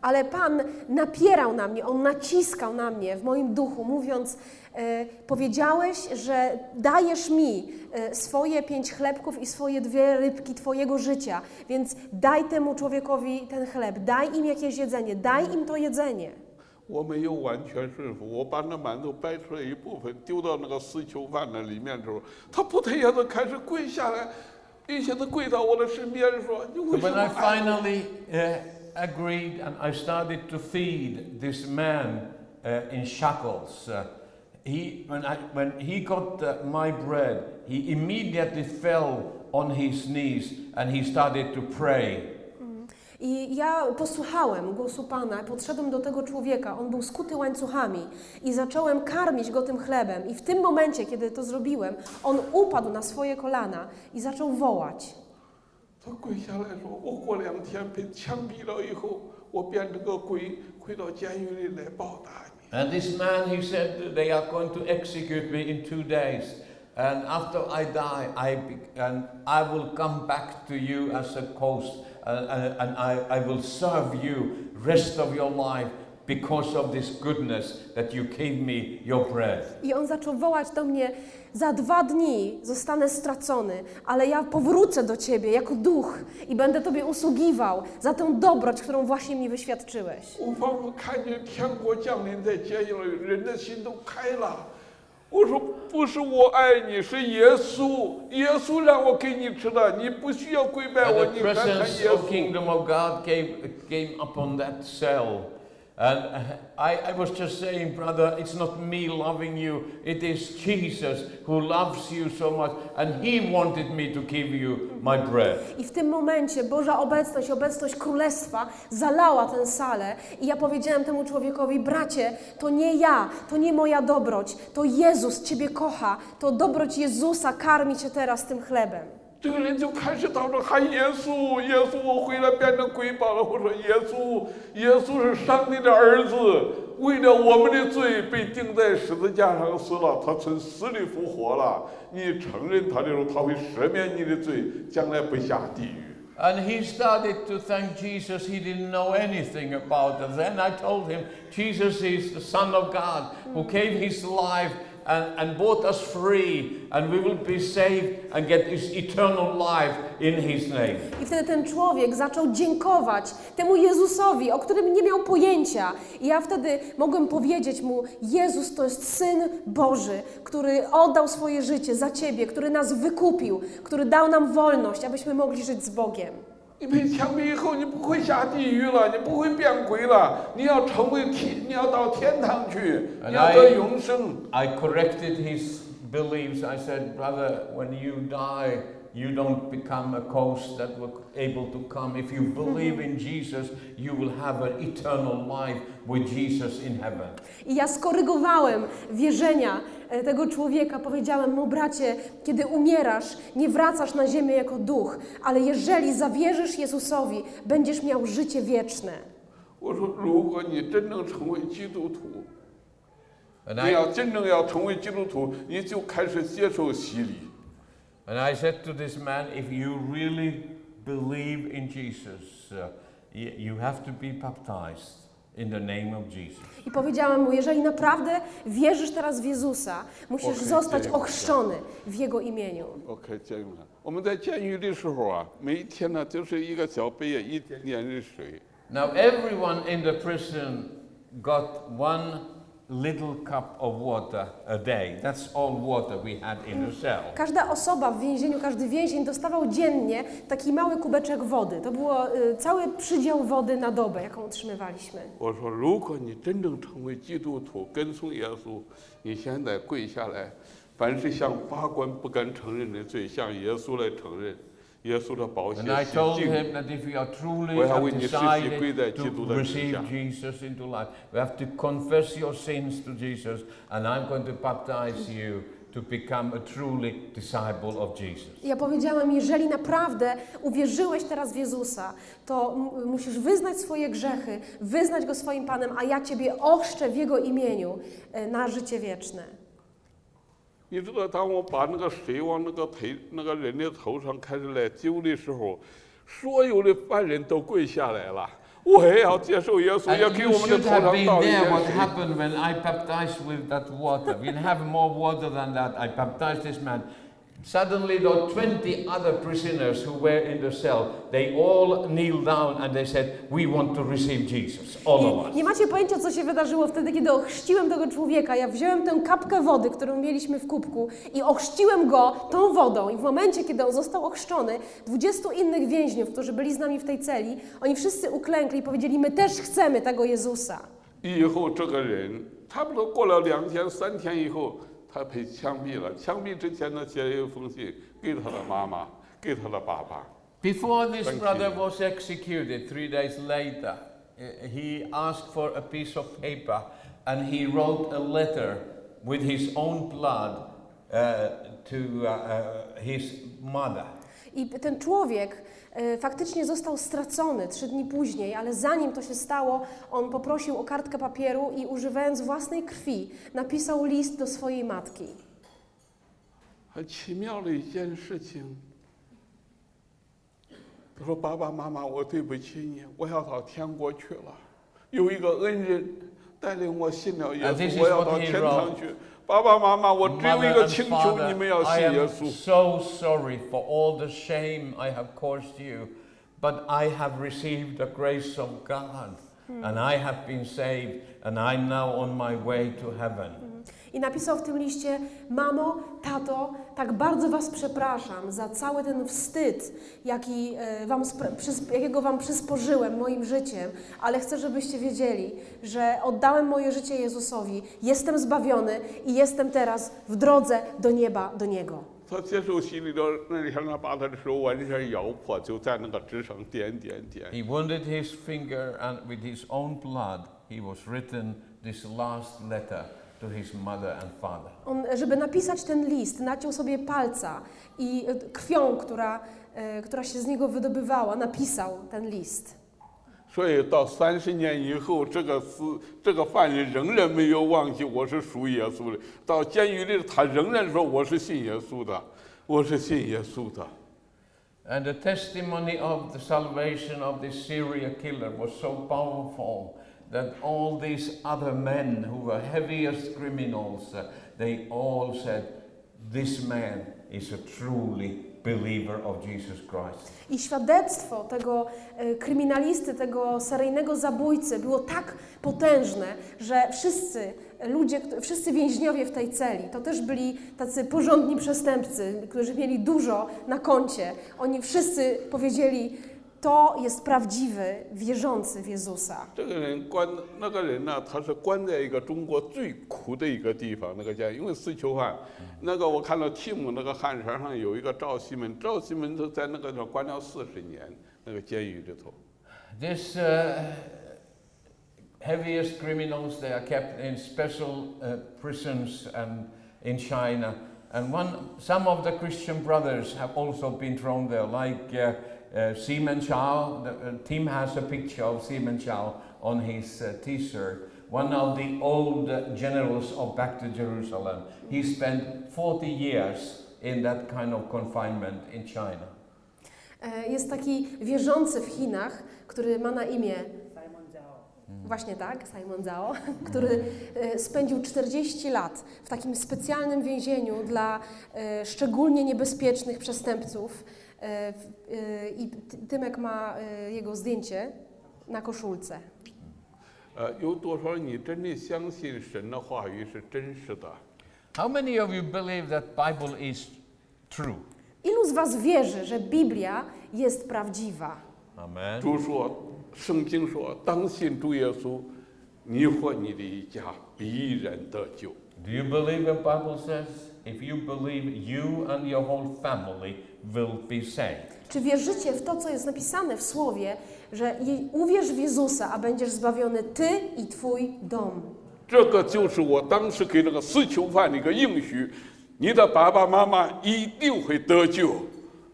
Ale Pan napierał na mnie, On naciskał na mnie w moim duchu, mówiąc: e, Powiedziałeś, że dajesz mi e, swoje pięć chlebków i swoje dwie rybki Twojego życia, więc daj temu człowiekowi ten chleb, daj im jakieś jedzenie, daj im to jedzenie. 我没有完全顺服，我把那馒头掰出来一部分丢到那个死囚饭那里面之后，他不太样的开始跪下来，一下子跪到我的身边说：“你 So 为什 when 么 I 爱我 finally uh, agreed and I started to feed this man uh, in shackles, uh, he, when, I, when he got uh, my bread, he immediately fell on his knees and he started to pray. I ja posłuchałem głosu Pana, podszedłem do tego człowieka, on był skuty łańcuchami i zacząłem karmić go tym chlebem. I w tym momencie, kiedy to zrobiłem, on upadł na swoje kolana i zaczął wołać. And this man, he said, they are going to execute me in two days. And after I die, I, and I will come back to you as a ghost and, and, and I, I will serve you rest of your life because of this goodness that you gave me your bread. I on zaczął wołać do mnie: Za dwa dni zostanę stracony, ale ja powrócę do ciebie jako duch i będę tobie usługiwał za tę dobroć, którą właśnie mi wyświadczyłeś. 我仿佛看见天国降临在监狱里，人的心都开了。 我说不是我爱你，是耶稣，耶稣让我给你吃的，你不需要跪拜 And 我， the 你看看 presence 耶 of 稣。 kingdom of God came, came upon that cell. And uh, I, I was just saying, brother, it's not me loving you. It is Jesus who loves you so much. And he wanted me to give you my bread. I w tym momencie Boża obecność, obecność Królestwa zalała tę salę i ja powiedziałem temu człowiekowi, bracie, to nie ja, to nie moja dobroć, to Jezus Ciebie kocha, to dobroć Jezusa karmi Cię teraz tym chlebem. 这个人就开始祷告喊耶稣，耶稣，我回来变成瑰宝了。我说耶稣，耶稣是上帝的儿子，为了我们的罪被钉在十字架上死了，他从死里复活了。你承认他的时候，他会赦免你的罪，将来不下地狱。And he started to thank Jesus. He didn't know anything about it. Then I told him, Jesus is the Son of God who gave his life and, and bought us free, and we will be saved and get this eternal life in His name. I wtedy ten człowiek zaczął dziękować temu Jezusowi, o którym nie miał pojęcia. I ja wtedy mogłem powiedzieć mu: Jezus to jest syn Boży, który oddał swoje życie za ciebie, który nas wykupił, który dał nam wolność, abyśmy mogli żyć z Bogiem. 你被枪毙以后，你不会下地狱了，你不会变鬼了，你要成为天，你要到天堂去，你要得永生。I corrected his beliefs. I said, Brother, when you die, you don't become a ghost that will able to come. If you believe in Jesus, you will have an eternal life with Jesus in heaven. I ja skorygowałem wierzenia e, tego człowieka. Powiedziałem mu, bracie, kiedy umierasz, nie wracasz na ziemię jako duch, ale jeżeli zawierzysz Jezusowi, będziesz miał życie wieczne. 我说，如果你真正成为基督徒， And 你 I, 要真正要成为基督徒，你就开始接受洗礼。 and I said to this man, if you really believe in Jesus, uh, y- you have to be baptized in the name of Jesus. I powiedziałem mu, jeżeli naprawdę wierzysz teraz w Jezusa, musisz Okej, zostać dziękuję. ochrzczony w Jego imieniu. OK，这样了。我们在监狱的时候啊，每一天呢就是一个小杯，一点点的水。 Now, everyone in the prison got one little cup of water a day. That's all water we had in the cell. Każda osoba w więzieniu, każdy więzień dostawał dziennie taki mały kubeczek wody. To było y, cały przydział wody na dobę, jaką otrzymywaliśmy. 我说，如果你真正成为基督徒，跟从耶稣，你现在跪下来，凡是向法官不敢承认的罪，向耶稣来承认， And I told him that if we are truly decided to receive Jesus into life, we have to confess your sins to Jesus, and I'm going to baptize you to become a truly disciple of Jesus. Ja powiedziałem, jeżeli naprawdę uwierzyłeś teraz w Jezusa, to musisz wyznać swoje grzechy, wyznać go swoim Panem, a ja ciebie ochrzczę w jego imieniu e, na życie wieczne. 你知道，当我把那个水往那个腿那个人的头上开始来揪的时候，所有的犯人都跪下来了。我也要接受耶稣，要 And 给我们的头上 been 倒一 there 点 what 水。happened when I baptized with that water. We didn't have more water than that. I baptized this man. Suddenly, the 20 other prisoners who were in the cell, they all kneeled down and they said, We want to receive Jesus, all of I us. nie macie pojęcia, co się wydarzyło wtedy, kiedy ochrzciłem tego człowieka. Ja wziąłem tę kapkę wody, którą mieliśmy w kubku i ochrzciłem go tą wodą. I w momencie, kiedy on został ochrzczony, 20 innych więźniów, którzy byli z nami w tej celi, oni wszyscy uklękli i powiedzieli, my też chcemy tego Jezusa. 以后这个人差不多过了两天、三天以后， 他被枪毙了。枪毙之前呢，写了一封信给他的妈妈，给他的爸爸。 Before this Thank brother you. was executed, three days later, uh, he asked for a piece of paper and he wrote a letter with his own blood uh, to uh, uh, his mother. I ten człowiek e, faktycznie został stracony trzy dni później, ale zanim to się stało, on poprosił o kartkę papieru i używając własnej krwi napisał list do swojej matki. 很奇妙的一件事情。他说：“爸爸妈妈，我对不起你，我要到天国去了。有一个恩人带领我信了耶 And this is 稣，我要 what 到 he 天 wrote. 堂去。 爸爸妈妈，我只有一 Mother 个 and 请求， father, 你们要 I 信耶 am 稣。 so sorry for all the shame I have caused you, but I have received the grace of God, and I have been saved, and I'm now on my way to heaven. I napisał w tym liście: Mamo, tato, tak bardzo Was przepraszam za cały ten wstyd, jaki e, wam, spra- przys- jakiego Wam przysporzyłem moim życiem, ale chcę, żebyście wiedzieli, że oddałem moje życie Jezusowi, jestem zbawiony i jestem teraz w drodze do nieba, do Niego. 他接受洗礼的那天，他把他的手完全咬破，就在那个纸上点点点。 He wounded his finger, and with his own blood, he was written this last letter to his mother and father. On, żeby napisać ten list, naciął sobie palca i e, krwią, która, e, która się z niego wydobywała, napisał ten list. 所以到三十年以后，这个死这个犯人仍然没有忘记我是属耶稣的。到监狱里，他仍然说我是信耶稣的，我是信耶稣的。 And the testimony of the salvation of this serial killer was so powerful that all these other men who were heaviest criminals, uh, they all said, This man is a truly believer of Jesus Christ. I świadectwo tego e, kryminalisty, tego seryjnego zabójcy było tak potężne, że wszyscy ludzie, wszyscy więźniowie w tej celi, to też byli tacy porządni przestępcy, którzy mieli dużo na koncie. Oni wszyscy powiedzieli, to jest prawdziwy, wierzący w Jezusa. 这个人关那个人呢，他是关在一个中国最苦的一个地方，那个监狱，因为死囚犯。那个我看到题目那个汉衫上有一个赵西门，赵西门就在那个地方关了四十年，那个监狱里头。 This uh, heaviest criminals, they are kept in special uh, prisons and in China. And one, some of the Christian brothers have also been thrown there, like uh, uh, Simon Chow. The, uh, Tim has a picture of Simon Chow on his uh, t-shirt. One of the old generals of Back to Jerusalem. He spent 40 years in that kind of confinement in China. E, Jest taki wierzący w Chinach, który ma na imię Właśnie tak, Simon Zhao, <laughs> który e, spędził 40 lat w takim specjalnym więzieniu dla e, szczególnie niebezpiecznych przestępców. E, w- e, I Ty- Tymek ma e, jego zdjęcie na koszulce. 呃，有多少你真的相信神的话语是真实的？ How many of you believe that Bible is true? Ilu z Was wierzy, że Biblia jest prawdziwa? Amen. 主说，圣经说，当信主耶稣，你和你的一家必然得救。 Do you believe what Bible says? If you believe, you and your whole family will be saved. Czy wierzycie w to, co jest napisane w Słowie, że je- uwierz w Jezusa, a będziesz zbawiony Ty i Twój dom? 这个就是我当时给那个死囚犯的一个应许，你的爸爸妈妈一定会得救。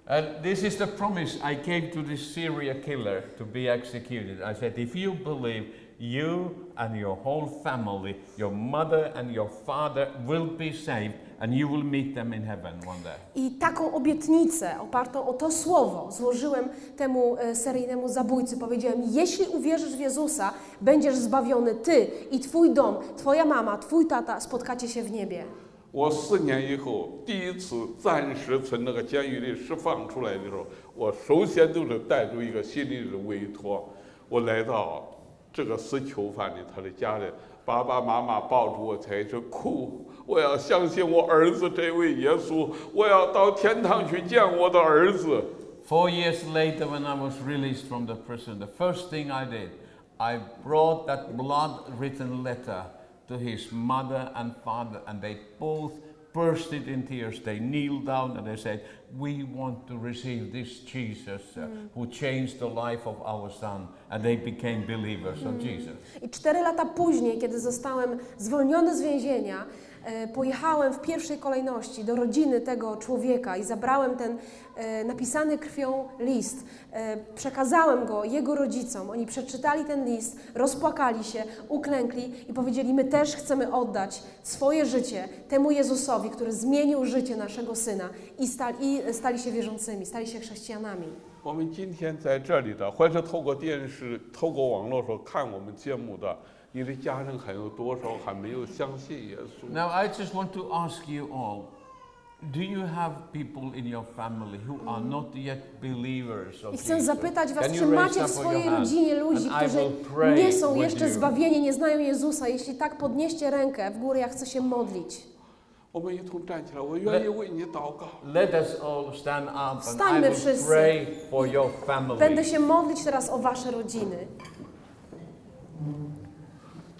And this is the promise I gave to this serial killer to be executed. I said, if you believe, you and your whole family, your mother and your father will be saved, and you will meet them in heaven one day. I taką obietnicę opartą o to słowo złożyłem temu e, seryjnemu zabójcy. Powiedziałem: Jeśli uwierzysz w Jezusa, będziesz zbawiony ty i twój dom, twoja mama, twój tata, spotkacie się w niebie. 我四年以后第一次暂时从那个监狱里释放出来的时候，我首先都是带着一个心里的委托，我来到这个死囚犯的他的家里， 爸爸妈妈抱住我在这哭，我要相信我儿子这位耶稣，我要到天堂去见我的儿子。 Four years later, when I was released from the prison, the first thing I did, I brought that blood written letter to his mother and father, and they both bursted in tears. They kneeled down and they said, We want to receive this Jesus uh, who changed the life of our son. And they became believers of Jesus. I cztery lata później, kiedy zostałem zwolniony z więzienia, pojechałem w pierwszej kolejności do rodziny tego człowieka i zabrałem ten e, napisany krwią list. E, przekazałem go jego rodzicom. Oni przeczytali ten list, rozpłakali się, uklękli i powiedzieli: My też chcemy oddać swoje życie temu Jezusowi, który zmienił życie naszego syna i stali, i stali się wierzącymi, stali się chrześcijanami. 我们今天在这里的，或者透过电视、透过网络说看我们节目的， 你的家人还有多少还没有相信耶稣？ Now, I just want to ask you all do you have people in your family who are not yet believers of I chcę Jesus? zapytać Was, Can czy you raise macie w up your swojej hand rodzinie ludzi, and I którzy will pray nie są with jeszcze you. zbawieni, nie znają Jezusa? Jeśli tak, podnieście rękę w górę, ja chcę się modlić. 我们一同站起来，我愿意为你祷告。 Let us all stand up and I Wstańmy will wszyscy. pray for your family. Będę się modlić teraz o Wasze rodziny.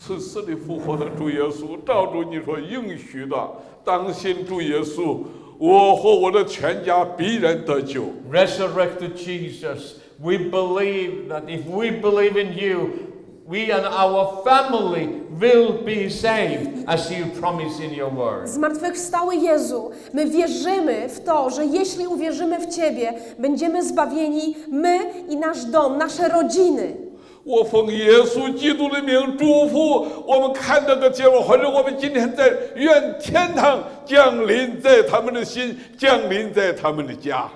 赐死里复活的主耶稣，照着你所应许的，当信主耶稣，我和我的全家必然得救。 Resurrected Jesus, we believe that if we believe in you, we and our family will be saved as you promise in your word. Zmartwychwstały Jezu, my wierzymy w to, że jeśli uwierzymy w Ciebie, będziemy zbawieni my i nasz dom, nasze rodziny. 我奉耶稣基督的名祝福我们看这个节目，或者我们今天在愿天堂降临在他们的心，降临在他们的家。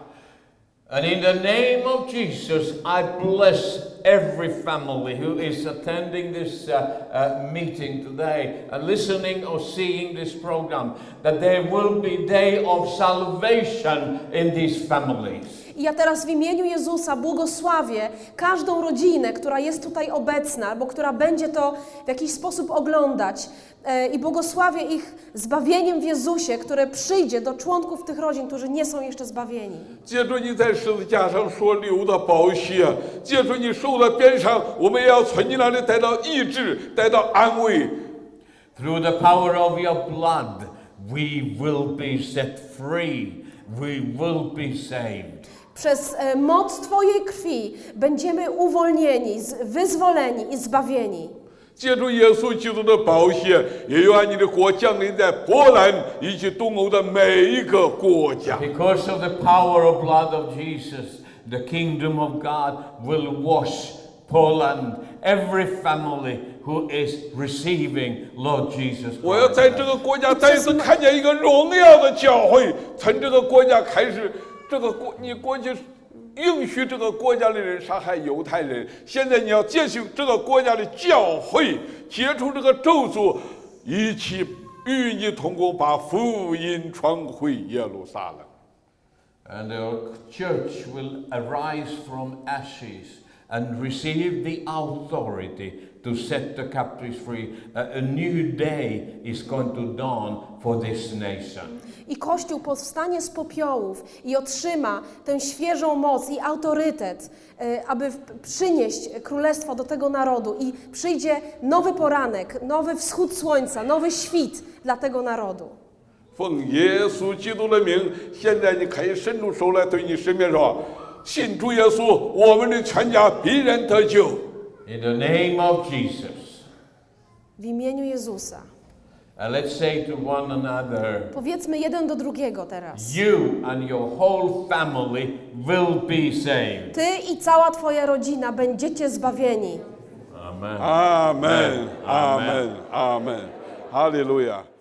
And in the name of Jesus, I bless every family who is attending this uh, uh, meeting today and listening or seeing this program that there will be day of salvation in these families. I ja teraz w imieniu Jezusa błogosławię każdą rodzinę, która jest tutaj obecna, albo która będzie to w jakiś sposób oglądać. E, I błogosławię ich zbawieniem w Jezusie, które przyjdzie do członków tych rodzin, którzy nie są jeszcze zbawieni. 借助你在十字架上所流的宝血，借助你受的鞭伤，我们也要从你那里得到医治，得到安慰。 Through the power of your blood, we will be set free. We will be saved. Przez e, moc Twojej krwi będziemy uwolnieni, z- wyzwoleni i zbawieni. 借助耶稣基督的宝血，也愿你的国降临在波兰以及东欧的每一个国家。 Because of the power of blood of Jesus, the kingdom of God will wash Poland, every family who is receiving Lord Jesus 我要 Christ. 在这个国家再一次看见一个荣耀的教会，从这个国家开始， 这个国你过去允许这个国家的人杀害犹太人，现在你要接受这个国家的教会，解除这个咒诅，一起与你同工，把福音传回耶路撒冷。And the church will arise from ashes and receive the authority to set the captives free. A, a new day is going to dawn for this nation. I Kościół powstanie z popiołów i otrzyma tę świeżą moc i autorytet, e, aby w- przynieść królestwo do tego narodu. I przyjdzie nowy poranek, nowy wschód słońca, nowy świt dla tego narodu. 奉耶稣基督的名，现在你可以伸出手来对你身边说：“信主耶稣，我们的全家必然得救。” In the name of Jesus. W imieniu Jezusa. And let's say to one another, Powiedzmy jeden do drugiego teraz. you and your whole family will be saved. Ty i cała Twoja rodzina będziecie zbawieni. Amen. Amen. Amen. Amen. Hallelujah.